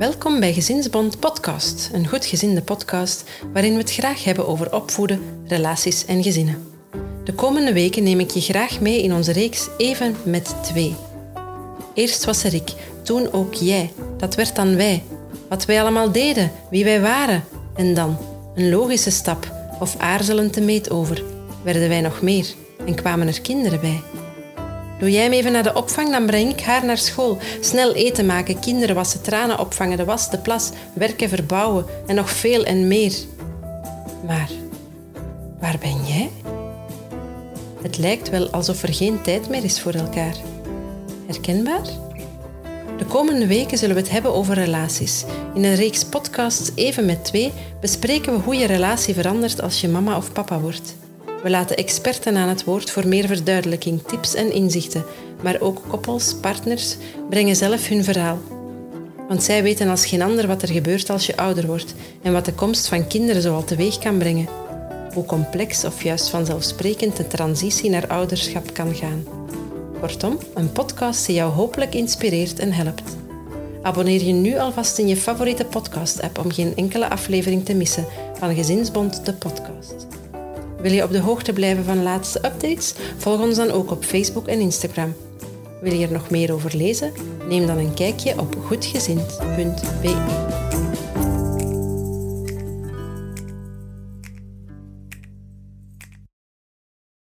Welkom bij Gezinsbond Podcast, een goed gezinde podcast waarin we het graag hebben over opvoeden, relaties en gezinnen. De komende weken neem ik je graag mee in onze reeks Even met twee. Eerst was er ik, toen ook jij, dat werd dan wij. Wat wij allemaal deden, wie wij waren. En dan, een logische stap, of aarzelend te meet over, werden wij nog meer en kwamen er kinderen bij. Doe jij me even naar de opvang, dan breng ik haar naar school. Snel eten maken, kinderen wassen, tranen opvangen, de was, de plas, werken, verbouwen en nog veel en meer. Maar waar ben jij? Het lijkt wel alsof er geen tijd meer is voor elkaar. Herkenbaar? De komende weken zullen we het hebben over relaties. In een reeks podcasts Even met twee bespreken we hoe je relatie verandert als je mama of papa wordt. We laten experten aan het woord voor meer verduidelijking, tips en inzichten, maar ook koppels, partners brengen zelf hun verhaal. Want zij weten als geen ander wat er gebeurt als je ouder wordt en wat de komst van kinderen zoal teweeg kan brengen. Hoe complex of juist vanzelfsprekend de transitie naar ouderschap kan gaan. Kortom, een podcast die jou hopelijk inspireert en helpt. Abonneer je nu alvast in je favoriete podcast-app om geen enkele aflevering te missen van Gezinsbond de podcast. Wil je op de hoogte blijven van de laatste updates? Volg ons dan ook op Facebook en Instagram. Wil je er nog meer over lezen? Neem dan een kijkje op goedgezind.be.